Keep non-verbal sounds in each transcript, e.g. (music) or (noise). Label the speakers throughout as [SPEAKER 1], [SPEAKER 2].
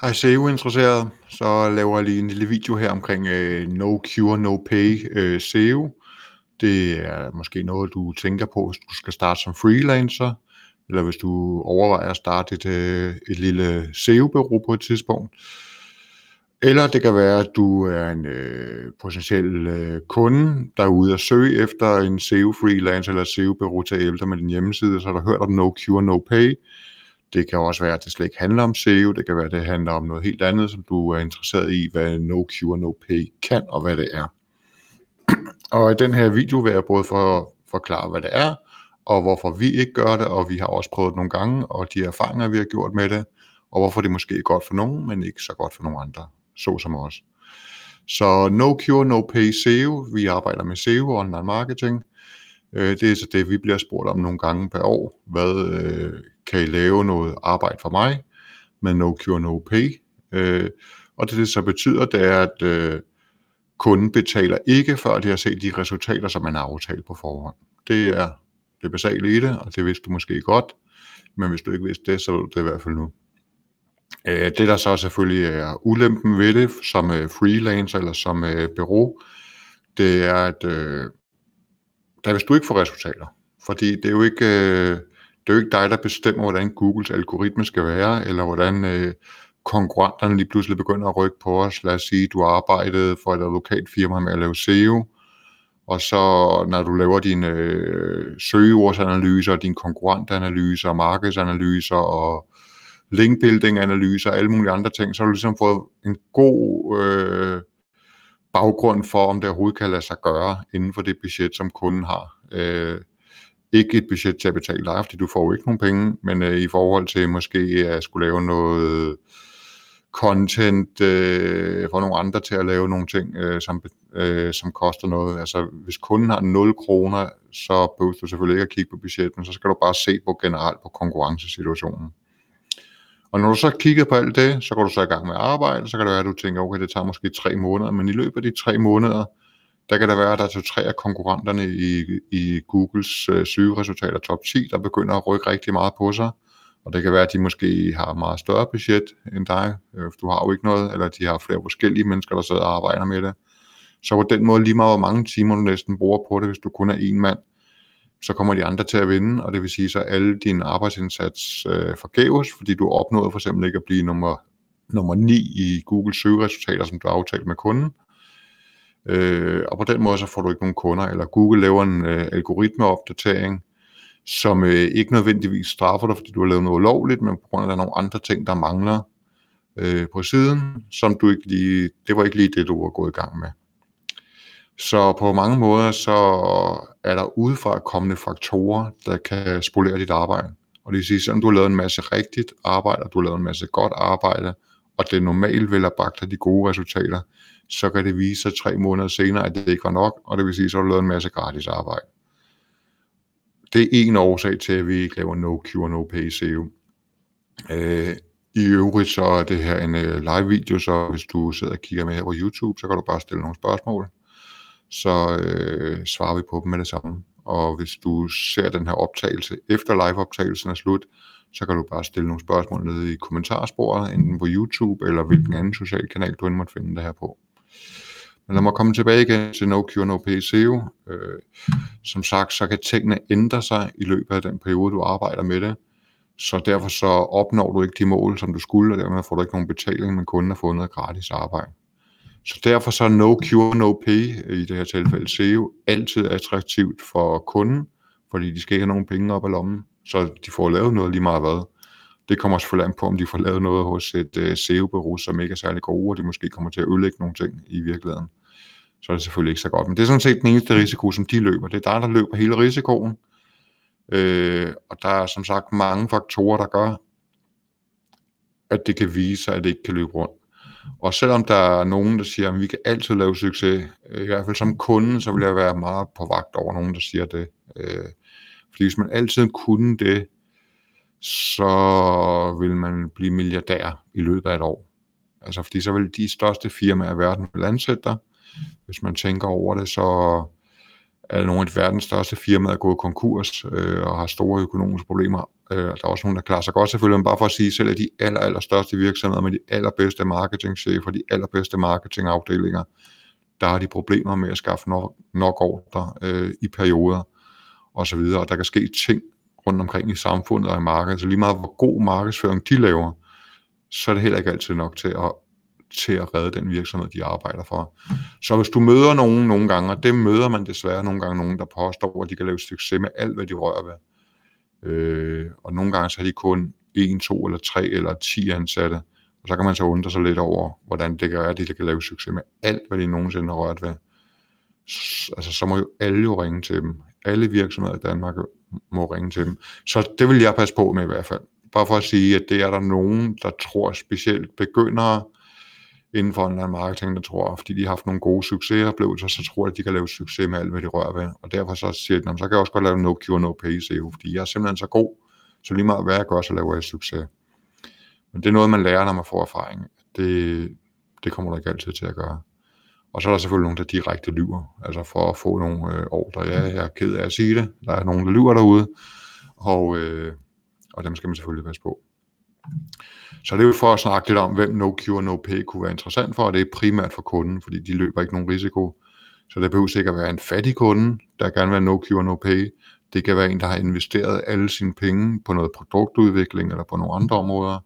[SPEAKER 1] Hej SEO-interesseret, så laver jeg lige en lille video her omkring øh, No Cure, No Pay øh, SEO. Det er måske noget, du tænker på, hvis du skal starte som freelancer, eller hvis du overvejer at starte et, øh, et lille SEO-bureau på et tidspunkt. Eller det kan være, at du er en øh, potentiel øh, kunde, der er ude at søge efter en SEO-freelancer eller SEO-bureau til at hjælpe med din hjemmeside, så har du hørt om No Cure, No Pay. Det kan også være, at det slet ikke handler om SEO. Det kan være, at det handler om noget helt andet, som du er interesseret i, hvad No Cure, No Pay kan og hvad det er. Og i den her video vil jeg både for at forklare, hvad det er, og hvorfor vi ikke gør det, og vi har også prøvet det nogle gange, og de erfaringer, vi har gjort med det, og hvorfor det måske er godt for nogen, men ikke så godt for nogle andre, så som os. Så No Cure, No Pay SEO, vi arbejder med SEO og online marketing, Øh, det er så det, vi bliver spurgt om nogle gange per år. Hvad øh, kan I lave noget arbejde for mig med no cure, no pay? Øh, og det, det så betyder, det er, at øh, kunden betaler ikke, før de har set de resultater, som man har aftalt på forhånd. Det er det basale i det, og det vidste du måske godt, men hvis du ikke vidste det, så ved du det i hvert fald nu. Øh, det der så selvfølgelig er ulempen ved det, som øh, freelancer eller som øh, bureau, det er, at øh, der vil du ikke få resultater. Fordi det er jo ikke, øh, det er jo ikke dig, der bestemmer, hvordan Googles algoritme skal være, eller hvordan øh, konkurrenterne lige pludselig begynder at rykke på os. Lad os sige, du arbejdede for et lokalt firma med at lave SEO, og så når du laver dine øh, søgeordsanalyser, dine konkurrentanalyser, markedsanalyser og linkbuilding-analyser og alle mulige andre ting, så har du ligesom fået en god øh, baggrund for, om det overhovedet kan lade sig gøre inden for det budget, som kunden har. Øh, ikke et budget til at betale dig, fordi du får jo ikke nogen penge, men øh, i forhold til måske at skulle lave noget content øh, for nogle andre til at lave nogle ting, øh, som, øh, som koster noget. Altså hvis kunden har 0 kroner, så behøver du selvfølgelig ikke at kigge på budgettet, men så skal du bare se på generelt på konkurrencesituationen. Og når du så kigger på alt det, så går du så i gang med at arbejde, så kan det være, at du tænker, okay, det tager måske tre måneder, men i løbet af de tre måneder, der kan det være, at der er tre af konkurrenterne i, i Googles øh, søgeresultater top 10, der begynder at rykke rigtig meget på sig. Og det kan være, at de måske har meget større budget end dig. Øh, du har jo ikke noget, eller de har flere forskellige mennesker, der sidder og arbejder med det. Så på den måde, lige meget hvor mange timer du næsten bruger på det, hvis du kun er en mand, så kommer de andre til at vinde, og det vil sige så alle din arbejdsindsats øh, forgæves, fordi du opnåede for eksempel ikke at blive nummer, nummer 9 i Google søgeresultater, som du aftalte med kunden. Øh, og på den måde så får du ikke nogen kunder, eller Google laver en øh, algoritmeopdatering, som øh, ikke nødvendigvis straffer dig, fordi du har lavet noget ulovligt, men på grund af, at der er nogle andre ting, der mangler øh, på siden, som du ikke lige, det var ikke lige det, du var gået i gang med. Så på mange måder, så er der udefra kommende faktorer, der kan spolere dit arbejde. Og det vil sige, selvom du har lavet en masse rigtigt arbejde, og du har lavet en masse godt arbejde, og det normalt vil have bragt dig de gode resultater, så kan det vise sig tre måneder senere, at det ikke var nok, og det vil sige, så har du lavet en masse gratis arbejde. Det er en årsag til, at vi ikke laver no cure, no pay SEO. Øh, I øvrigt så er det her en øh, live video, så hvis du sidder og kigger med her på YouTube, så kan du bare stille nogle spørgsmål så øh, svarer vi på dem med det samme. Og hvis du ser den her optagelse efter liveoptagelsen er slut, så kan du bare stille nogle spørgsmål nede i kommentarsporet, enten på YouTube eller hvilken anden social kanal, du end måtte finde det her på. Men lad mig komme tilbage igen til No Cure No Pay SEO. Øh, som sagt, så kan tingene ændre sig i løbet af den periode, du arbejder med det. Så derfor så opnår du ikke de mål, som du skulle, og dermed får du ikke nogen betaling, men kunden har fået noget gratis arbejde. Så derfor så er no cure, no pay i det her tilfælde SEO altid attraktivt for kunden, fordi de skal ikke have nogen penge op af lommen, så de får lavet noget lige meget hvad. Det kommer selvfølgelig an på, om de får lavet noget hos et øh, SEO-bureau, som ikke er særlig gode, og de måske kommer til at ødelægge nogle ting i virkeligheden. Så er det selvfølgelig ikke så godt. Men det er sådan set den eneste risiko, som de løber. Det er dig, der løber hele risikoen. Øh, og der er som sagt mange faktorer, der gør, at det kan vise sig, at det ikke kan løbe rundt. Og selvom der er nogen, der siger, at vi kan altid lave succes, øh, i hvert fald som kunde, så vil jeg være meget på vagt over nogen, der siger det. Øh, fordi hvis man altid kunne det, så vil man blive milliardær i løbet af et år. Altså fordi så vil de største firmaer i verden vil ansætte dig. Hvis man tænker over det, så er nogle af de verdens største firmaer gået konkurs øh, og har store økonomiske problemer. Øh, der er også nogen, der klarer sig godt selvfølgelig, men bare for at sige, selv at de aller, aller største virksomheder med de allerbedste marketingchefer, de allerbedste marketingafdelinger, der har de problemer med at skaffe nok, nok ordre øh, i perioder og så videre. Og der kan ske ting rundt omkring i samfundet og i markedet, så lige meget hvor god markedsføring de laver, så er det heller ikke altid nok til at, til at redde den virksomhed, de arbejder for. Så hvis du møder nogen nogle gange, og det møder man desværre nogle gange nogen, der påstår, at de kan lave succes med alt, hvad de rører ved, Øh, og nogle gange så har de kun en, to eller tre eller ti ansatte. Og så kan man så undre sig lidt over, hvordan det kan være, at de kan lave succes med alt, hvad de nogensinde har rørt ved. Altså, så må jo alle jo ringe til dem. Alle virksomheder i Danmark må ringe til dem. Så det vil jeg passe på med i hvert fald. Bare for at sige, at det er der nogen, der tror specielt begyndere, inden for online marketing, der tror, fordi de har haft nogle gode succesoplevelser, så tror jeg, at de kan lave succes med alt, hvad de rører ved. Og derfor så siger de, så kan jeg også godt lave no cure, no pay SEO, fordi jeg er simpelthen så god, så lige meget hvad jeg gør, så laver jeg succes. Men det er noget, man lærer, når man får erfaring. Det, det kommer der ikke altid til at gøre. Og så er der selvfølgelig nogen, der direkte lyver, altså for at få nogle øh, ordre. Ja, jeg er ked af at sige det. Der er nogen, der lyver derude, og, øh, og dem skal man selvfølgelig passe på. Så det er jo for at snakke lidt om, hvem no cure, no pay kunne være interessant for, og det er primært for kunden, fordi de løber ikke nogen risiko. Så det behøver sikkert være en fattig kunde, der gerne vil have no cure, no pay. Det kan være en, der har investeret alle sine penge på noget produktudvikling eller på nogle andre områder,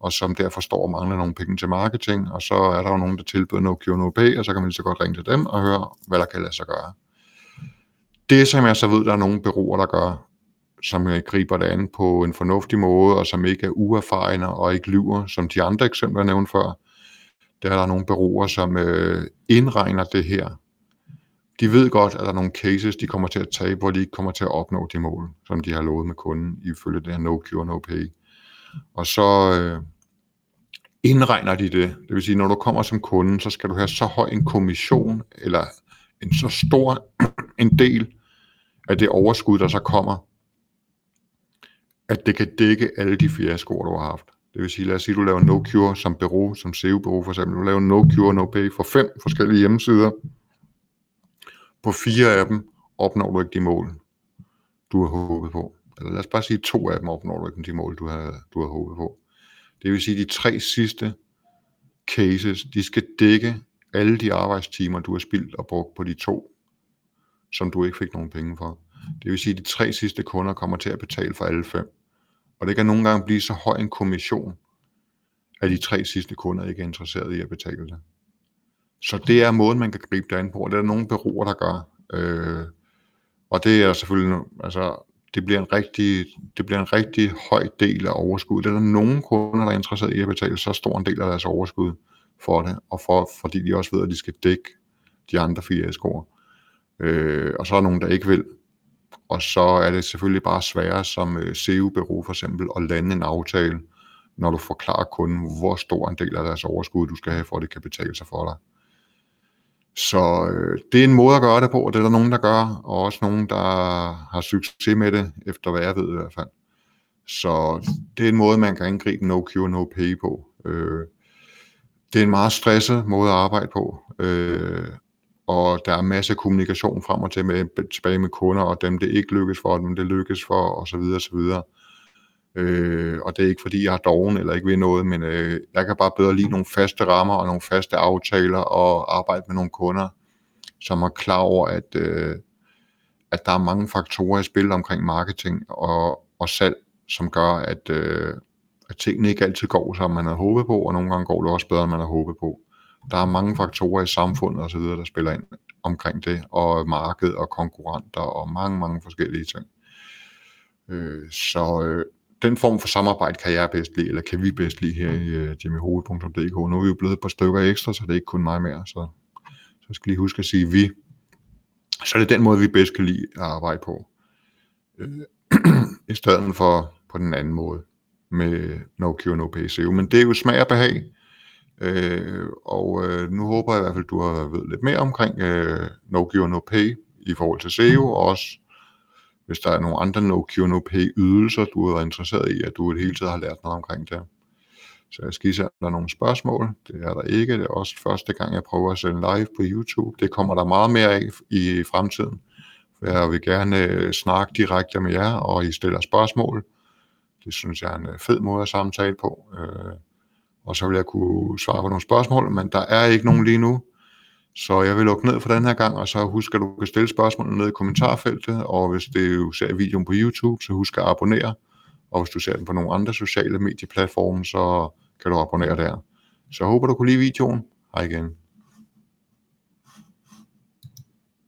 [SPEAKER 1] og som derfor står og mangler nogle penge til marketing, og så er der jo nogen, der tilbyder no cure, no pay, og så kan man lige så godt ringe til dem og høre, hvad der kan lade sig gøre. Det, som jeg så ved, der er nogle bureauer, der gør, som øh, griber det an på en fornuftig måde, og som ikke er uerfarne og ikke lyver, som de andre eksempler, jeg nævnte før. Der er der nogle bureauer, som øh, indregner det her. De ved godt, at der er nogle cases, de kommer til at tage, hvor de ikke kommer til at opnå de mål, som de har lovet med kunden, ifølge det her no cure, no pay. Og så øh, indregner de det. Det vil sige, når du kommer som kunde, så skal du have så høj en kommission, eller en så stor (clears throat) en del af det overskud, der så kommer, at det kan dække alle de fiaskoer, du har haft. Det vil sige, lad os sige, at du laver no cure som bureau, som SEO-bureau for eksempel. Du laver no cure, no pay for fem forskellige hjemmesider. På fire af dem opnår du ikke de mål, du har håbet på. Eller lad os bare sige, at to af dem opnår du ikke de mål, du har, du har håbet på. Det vil sige, at de tre sidste cases, de skal dække alle de arbejdstimer, du har spildt og brugt på de to, som du ikke fik nogen penge for. Det vil sige, at de tre sidste kunder kommer til at betale for alle fem. Og det kan nogle gange blive så høj en kommission, at de tre sidste kunder ikke er interesseret i at betale det. Så det er måden, man kan gribe det an på, og det er der nogle bureauer, der gør. Øh, og det er selvfølgelig, altså, det bliver en rigtig, det bliver en rigtig høj del af overskuddet. Det er der nogle kunder, der er interesseret i at betale så stor en del af deres overskud for det, og for, fordi de også ved, at de skal dække de andre fire score. Øh, og så er der nogen, der ikke vil, og så er det selvfølgelig bare sværere som øh, SEO-bureau for eksempel at lande en aftale, når du forklarer kunden, hvor stor en del af deres overskud du skal have, for at det kan betale sig for dig. Så øh, det er en måde at gøre det på, og det er der nogen, der gør, og også nogen, der har succes med det, efter hvad jeg ved i hvert fald. Så det er en måde, man kan angribe no cure, no pay på. Øh, det er en meget stresset måde at arbejde på, øh, og der er masser af kommunikation frem og til med, tilbage med kunder, og dem det ikke lykkes for, dem det lykkes for, og så videre, så videre. Øh, og det er ikke fordi, jeg har doven eller ikke ved noget, men øh, jeg kan bare bedre lide nogle faste rammer og nogle faste aftaler og arbejde med nogle kunder, som er klar over, at, øh, at der er mange faktorer i spil omkring marketing og, og salg, som gør, at, øh, at tingene ikke altid går, som man havde håbet på, og nogle gange går det også bedre, end man havde håbet på. Der er mange faktorer i samfundet osv., der spiller ind omkring det, og marked og konkurrenter og mange, mange forskellige ting. Øh, så øh, den form for samarbejde kan jeg bedst lide, eller kan vi bedst lide her i øh, uh, jimmyhoved.dk. Nu er vi jo blevet et par stykker ekstra, så det er ikke kun mig mere, så, så skal lige huske at sige vi. Så det er den måde, vi bedst kan lide at arbejde på. Øh, (clears throat) I stedet for på den anden måde med no cure, no pay Men det er jo smag og behag. Øh, og øh, nu håber jeg i hvert fald, du har ved lidt mere omkring øh, no cure, no pay i forhold til SEO, og også hvis der er nogle andre no cure, no pay ydelser, du er interesseret i, at du hele taget har lært noget omkring det. Så jeg skal se, om der er nogle spørgsmål. Det er der ikke. Det er også første gang, jeg prøver at sende live på YouTube. Det kommer der meget mere af i fremtiden. For jeg vil gerne øh, snakke direkte med jer, og I stiller spørgsmål. Det synes jeg er en øh, fed måde at samtale på. Øh, og så vil jeg kunne svare på nogle spørgsmål, men der er ikke nogen lige nu. Så jeg vil lukke ned for den her gang, og så husk, at du kan stille spørgsmål ned i kommentarfeltet, og hvis du ser videoen på YouTube, så husk at abonnere. Og hvis du ser den på nogle andre sociale medieplatforme, så kan du abonnere der. Så jeg håber, du kunne lide videoen. Hej igen.